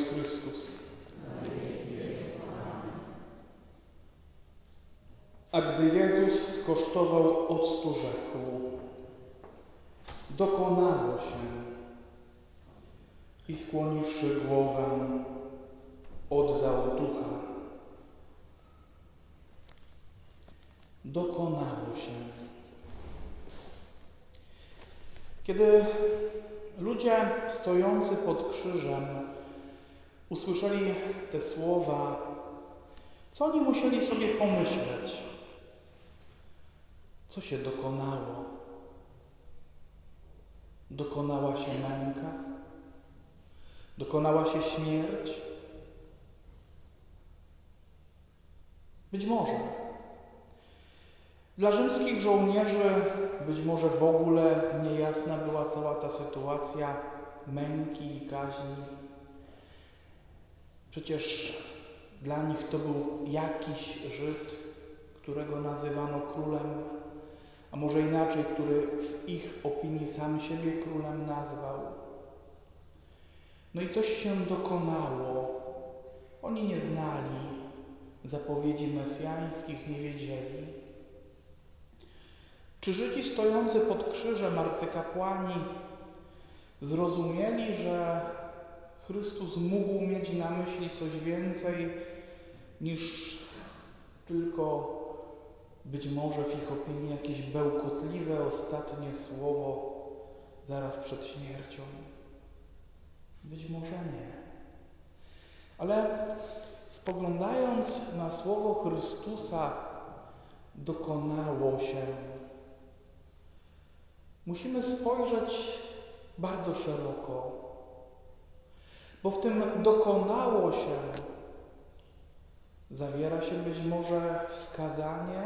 Jezus Chrystus. A gdy Jezus skosztował octu, rzekł: Dokonało się. I skłoniwszy głowę, oddał ducha. Dokonało się. Kiedy ludzie stojący pod krzyżem usłyszeli te słowa, co oni musieli sobie pomyśleć? Co się dokonało? Dokonała się męka? Dokonała się śmierć? Być może. Dla rzymskich żołnierzy być może w ogóle niejasna była cała ta sytuacja męki i kaźni. Przecież dla nich to był jakiś Żyd, którego nazywano królem, a może inaczej, który w ich opinii sam siebie królem nazwał. No i coś się dokonało. Oni nie znali zapowiedzi mesjańskich, nie wiedzieli. Czy Żydzi stojący pod krzyżem, arcykapłani, zrozumieli, że Chrystus mógł mieć na myśli coś więcej niż tylko być może w ich opinii jakieś bełkotliwe ostatnie słowo zaraz przed śmiercią? Być może nie. Ale spoglądając na słowo Chrystusa, dokonało się. Musimy spojrzeć bardzo szeroko, bo w tym dokonało się zawiera się być może wskazanie,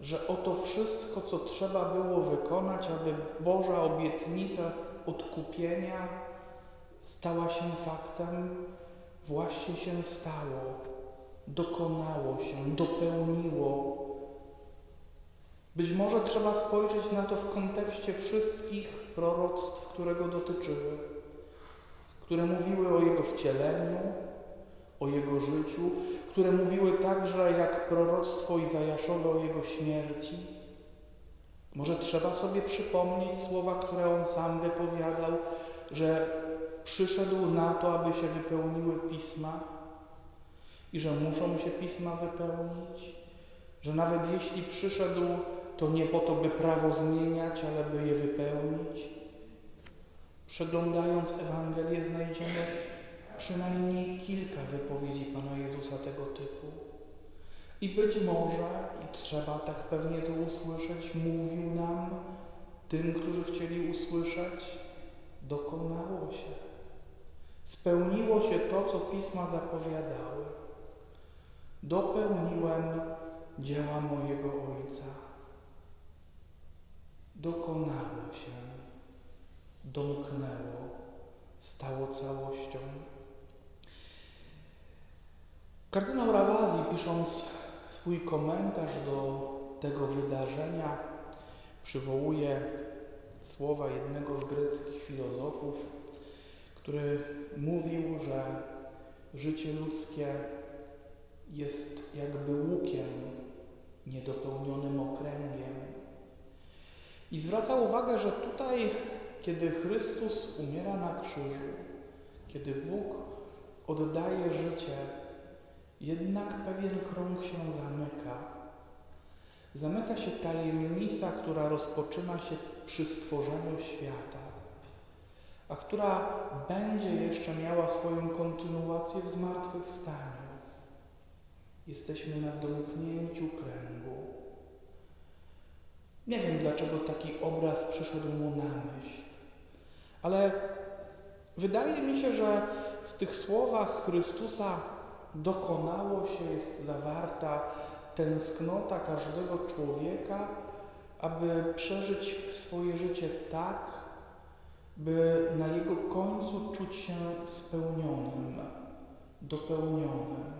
że oto wszystko, co trzeba było wykonać, aby Boża obietnica odkupienia stała się faktem, właśnie się stało, dokonało się, dopełniło. Być może trzeba spojrzeć na to w kontekście wszystkich proroctw, które go dotyczyły, które mówiły o jego wcieleniu, o jego życiu, które mówiły także jak proroctwo Izajaszowe o jego śmierci. Może trzeba sobie przypomnieć słowa, które on sam wypowiadał, że przyszedł na to, aby się wypełniły pisma i że muszą się pisma wypełnić, że nawet jeśli przyszedł, to nie po to, by prawo zmieniać, ale by je wypełnić. Przeglądając Ewangelię znajdziemy przynajmniej kilka wypowiedzi Pana Jezusa tego typu. I być może, i trzeba tak pewnie to usłyszeć, mówił nam, tym, którzy chcieli usłyszeć, dokonało się. Spełniło się to, co pisma zapowiadały. Dopełniłem dzieła mojego Ojca. Dokonało się, domknęło, stało całością. Kardynał Rawazzi, pisząc swój komentarz do tego wydarzenia, przywołuje słowa jednego z greckich filozofów, który mówił, że życie ludzkie jest jakby łukiem niedopełnionym okręgiem. I zwraca uwagę, że tutaj, kiedy Chrystus umiera na krzyżu, kiedy Bóg oddaje życie, jednak pewien krąg się zamyka. Zamyka się tajemnica, która rozpoczyna się przy stworzeniu świata, a która będzie jeszcze miała swoją kontynuację w zmartwychwstaniu. Jesteśmy na domknięciu kręgu. Nie wiem, dlaczego taki obraz przyszedł mu na myśl, ale wydaje mi się, że w tych słowach Chrystusa dokonało się, jest zawarta tęsknota każdego człowieka, aby przeżyć swoje życie tak, by na jego końcu czuć się spełnionym, dopełnionym.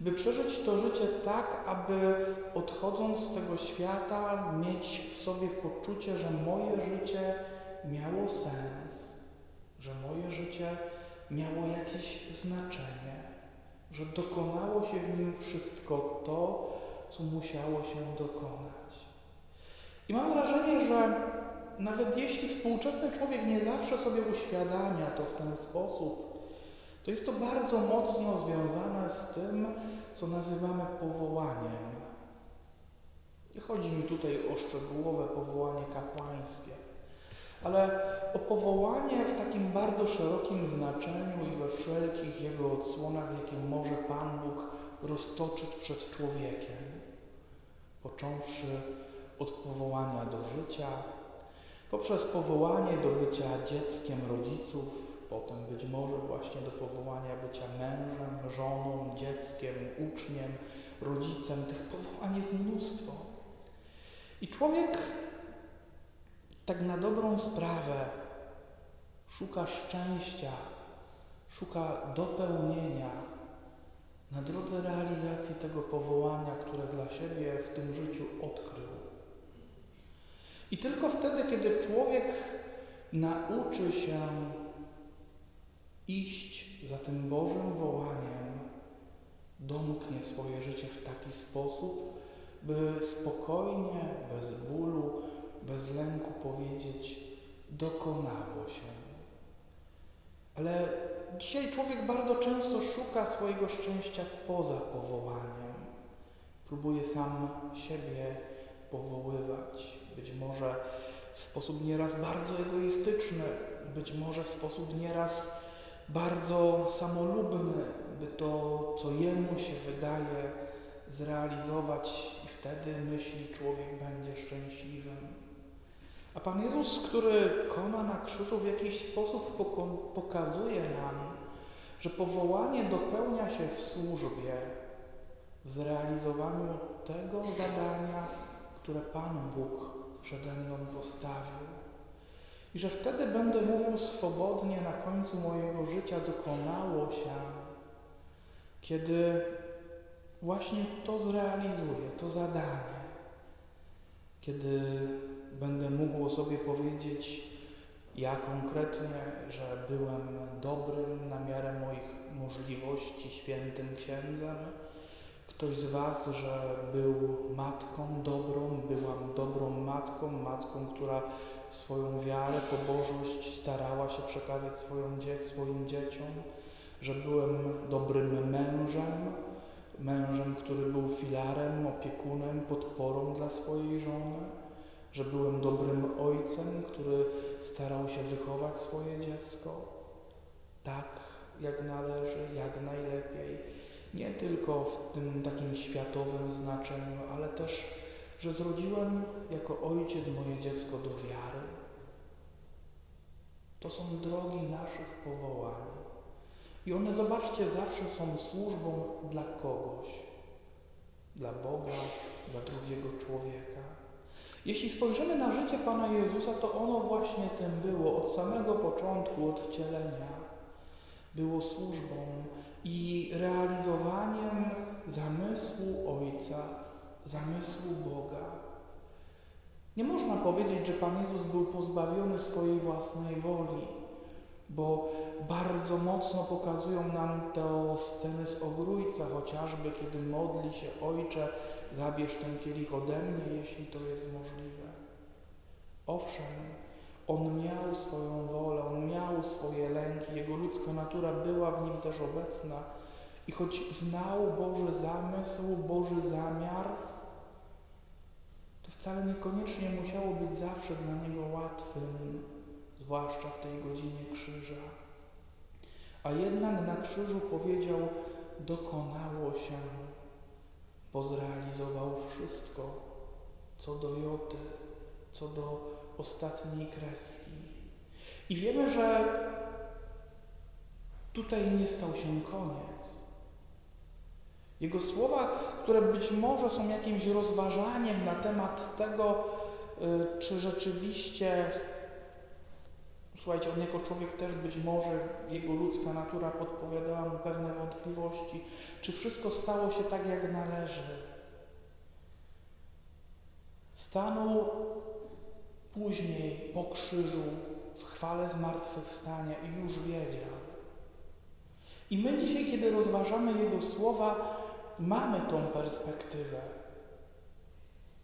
By przeżyć to życie tak, aby odchodząc z tego świata mieć w sobie poczucie, że moje życie miało sens, że moje życie miało jakieś znaczenie, że dokonało się w nim wszystko to, co musiało się dokonać. I mam wrażenie, że nawet jeśli współczesny człowiek nie zawsze sobie uświadamia to w ten sposób, to jest to bardzo mocno związane z tym, co nazywamy powołaniem. Nie chodzi mi tutaj o szczegółowe powołanie kapłańskie, ale o powołanie w takim bardzo szerokim znaczeniu i we wszelkich jego odsłonach, jakie może Pan Bóg roztoczyć przed człowiekiem, począwszy od powołania do życia, poprzez powołanie do bycia dzieckiem rodziców, potem być może właśnie do powołania bycia mężem, żoną, dzieckiem, uczniem, rodzicem. Tych powołań jest mnóstwo. I człowiek tak na dobrą sprawę szuka szczęścia, szuka dopełnienia na drodze realizacji tego powołania, które dla siebie w tym życiu odkrył. I tylko wtedy, kiedy człowiek nauczy się iść za tym Bożym wołaniem, domknie swoje życie w taki sposób, by spokojnie, bez bólu, bez lęku powiedzieć: dokonało się. Ale dzisiaj człowiek bardzo często szuka swojego szczęścia poza powołaniem. Próbuje sam siebie powoływać, być może w sposób nieraz bardzo egoistyczny, być może w sposób nieraz bardzo samolubny, by to, co jemu się wydaje, zrealizować i wtedy myśli człowiek będzie szczęśliwym. A Pan Jezus, który kona na krzyżu w jakiś sposób pokazuje nam, że powołanie dopełnia się w służbie, w zrealizowaniu tego zadania, które Pan Bóg przede mną postawił. I że wtedy będę mówił swobodnie na końcu mojego życia dokonało się, kiedy właśnie to zrealizuję, to zadanie, kiedy będę mógł o sobie powiedzieć, ja konkretnie, że byłem dobrym na miarę moich możliwości, świętym księdzem, ktoś z Was, że był matką dobrą, byłam dobrą matką, matką, która swoją wiarę, pobożność starała się przekazać swoją dzie swoim dzieciom, że byłem dobrym mężem, mężem, który był filarem, opiekunem, podporą dla swojej żony, że byłem dobrym ojcem, który starał się wychować swoje dziecko tak, jak należy, jak najlepiej. Nie tylko w tym takim światowym znaczeniu, ale też, że zrodziłem jako ojciec moje dziecko do wiary. To są drogi naszych powołań. I one, zobaczcie, zawsze są służbą dla kogoś, dla Boga, dla drugiego człowieka. Jeśli spojrzymy na życie Pana Jezusa, to ono właśnie tym było od samego początku, od wcielenia. Było służbą i realizowaniem zamysłu Ojca, zamysłu Boga. Nie można powiedzieć, że Pan Jezus był pozbawiony swojej własnej woli bo bardzo mocno pokazują nam te sceny z Ogrójca, chociażby kiedy modli się Ojcze, zabierz ten kielich ode mnie, jeśli to jest możliwe. Owszem, on miał swoją wolę, on miał swoje lęki, jego ludzka natura była w nim też obecna i choć znał Boży zamysł, Boży zamiar, to wcale niekoniecznie musiało być zawsze dla niego łatwym zwłaszcza w tej godzinie krzyża. A jednak na krzyżu powiedział: Dokonało się, bo zrealizował wszystko, co do joty, co do ostatniej kreski. I wiemy, że tutaj nie stał się koniec. Jego słowa, które być może są jakimś rozważaniem na temat tego, y, czy rzeczywiście Słuchajcie, on jako człowiek też być może, jego ludzka natura podpowiadała mu pewne wątpliwości, czy wszystko stało się tak, jak należy. Stanął później po krzyżu w chwale zmartwychwstania i już wiedział. I my dzisiaj, kiedy rozważamy Jego słowa, mamy tą perspektywę,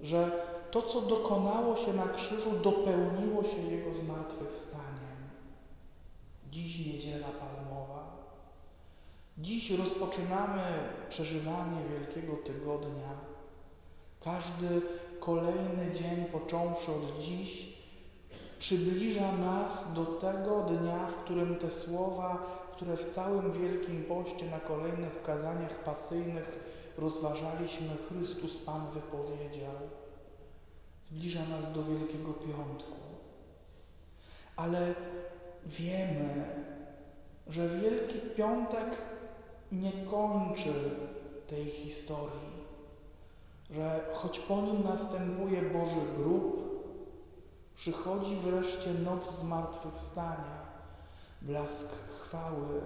że to, co dokonało się na krzyżu, dopełniło się Jego zmartwychwstaniem. Dziś niedziela palmowa. Dziś rozpoczynamy przeżywanie Wielkiego Tygodnia. Każdy kolejny dzień, począwszy od dziś, przybliża nas do tego dnia, w którym te słowa, które w całym Wielkim Poście na kolejnych kazaniach pasyjnych rozważaliśmy, Chrystus Pan wypowiedział. Zbliża nas do Wielkiego Piątku. Ale wiemy, że Wielki Piątek nie kończy tej historii, że choć po nim następuje Boży grób, przychodzi wreszcie noc zmartwychwstania, blask chwały.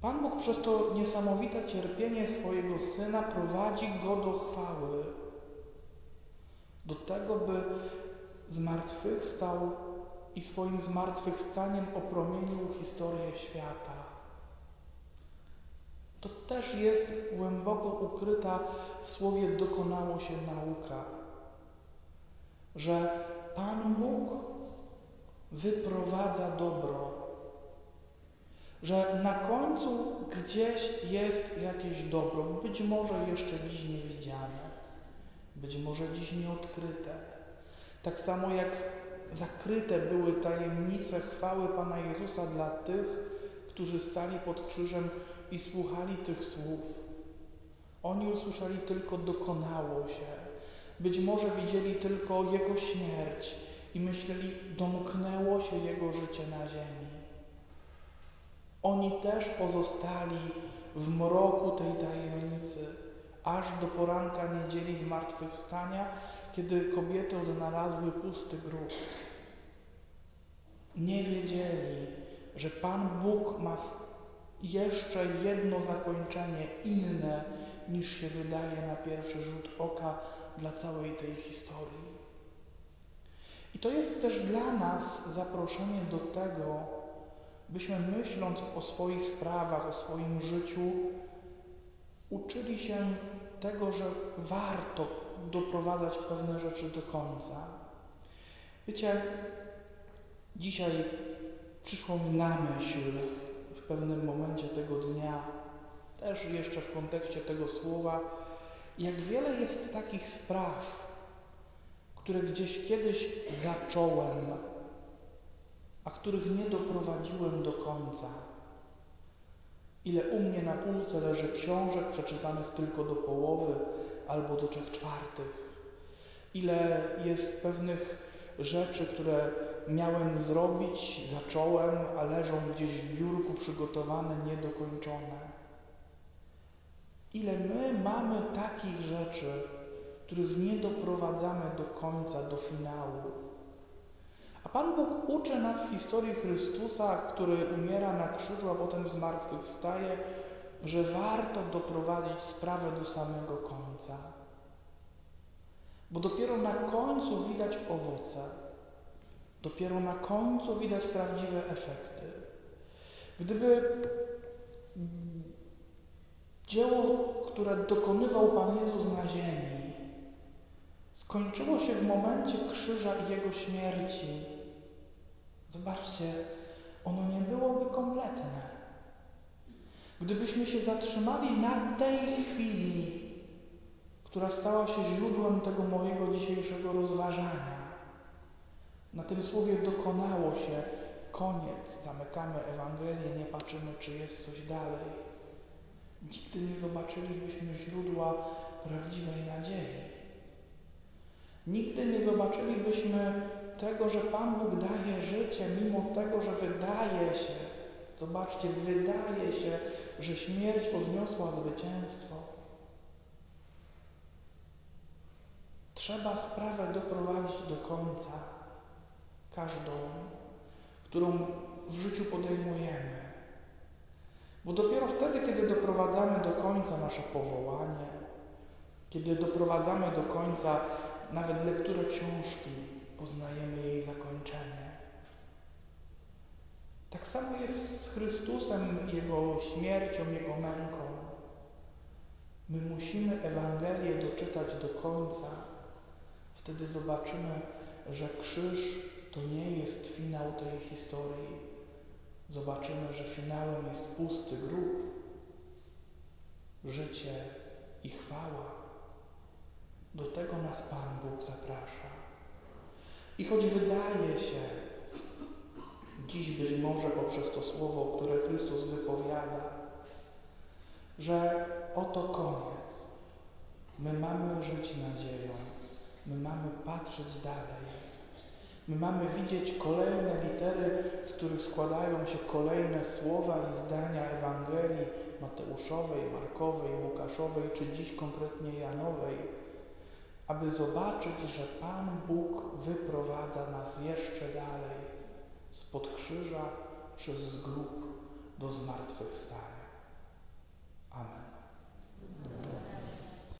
Pan Bóg przez to niesamowite cierpienie swojego Syna prowadzi go do chwały, do tego, by zmartwychwstał i swoim zmartwychwstaniem opromienił historię świata. To też jest głęboko ukryta w słowie dokonało się nauka, że Pan Bóg wyprowadza dobro, że na końcu gdzieś jest jakieś dobro, być może jeszcze dziś niewidziane, być może dziś nieodkryte. Tak samo jak zakryte były tajemnice chwały Pana Jezusa dla tych, którzy stali pod krzyżem i słuchali tych słów. Oni usłyszeli tylko dokonało się. Być może widzieli tylko Jego śmierć i myśleli, domknęło się Jego życie na ziemi. Oni też pozostali w mroku tej tajemnicy, aż do poranka niedzieli zmartwychwstania, kiedy kobiety odnalazły pusty grób. Nie wiedzieli, że Pan Bóg ma jeszcze jedno zakończenie inne niż się wydaje na pierwszy rzut oka dla całej tej historii. I to jest też dla nas zaproszenie do tego, byśmy myśląc o swoich sprawach, o swoim życiu, uczyli się tego, że warto doprowadzać pewne rzeczy do końca. Wiecie, dzisiaj przyszło mi na myśl w pewnym momencie tego dnia, też jeszcze w kontekście tego słowa, jak wiele jest takich spraw, które gdzieś kiedyś zacząłem, a których nie doprowadziłem do końca. Ile u mnie na półce leży książek przeczytanych tylko do połowy albo do trzech czwartych. Ile jest pewnych rzeczy, które miałem zrobić, zacząłem, a leżą gdzieś w biurku przygotowane, niedokończone. Ile my mamy takich rzeczy, których nie doprowadzamy do końca, do finału. Pan Bóg uczy nas w historii Chrystusa, który umiera na krzyżu, a potem zmartwychwstaje, że warto doprowadzić sprawę do samego końca. Bo dopiero na końcu widać owoce. Dopiero na końcu widać prawdziwe efekty. Gdyby dzieło, które dokonywał Pan Jezus na ziemi, skończyło się w momencie krzyża i Jego śmierci, zobaczcie, ono nie byłoby kompletne. Gdybyśmy się zatrzymali na tej chwili, która stała się źródłem tego mojego dzisiejszego rozważania, na tym słowie dokonało się koniec, zamykamy Ewangelię, nie patrzymy, czy jest coś dalej. Nigdy nie zobaczylibyśmy źródła prawdziwej nadziei. Nigdy nie zobaczylibyśmy tego, że Pan Bóg daje życie, mimo tego, że wydaje się, zobaczcie, wydaje się, że śmierć odniosła zwycięstwo. Trzeba sprawę doprowadzić do końca, każdą, którą w życiu podejmujemy. Bo dopiero wtedy, kiedy doprowadzamy do końca nasze powołanie, kiedy doprowadzamy do końca nawet lekturę książki, poznajemy jej zakończenie. Tak samo jest z Chrystusem, Jego śmiercią, Jego męką. My musimy Ewangelię doczytać do końca. Wtedy zobaczymy, że krzyż to nie jest finał tej historii. Zobaczymy, że finałem jest pusty grób, życie i chwała. Do tego nas Pan Bóg zaprasza. I choć wydaje się, dziś być może poprzez to słowo, które Chrystus wypowiada, że oto koniec, my mamy żyć nadzieją, my mamy patrzeć dalej, my mamy widzieć kolejne litery, z których składają się kolejne słowa i zdania Ewangelii Mateuszowej, Markowej, Łukaszowej, czy dziś konkretnie Janowej, aby zobaczyć, że Pan Bóg wyprowadza nas jeszcze dalej spod krzyża przez grób do zmartwychwstania. Amen.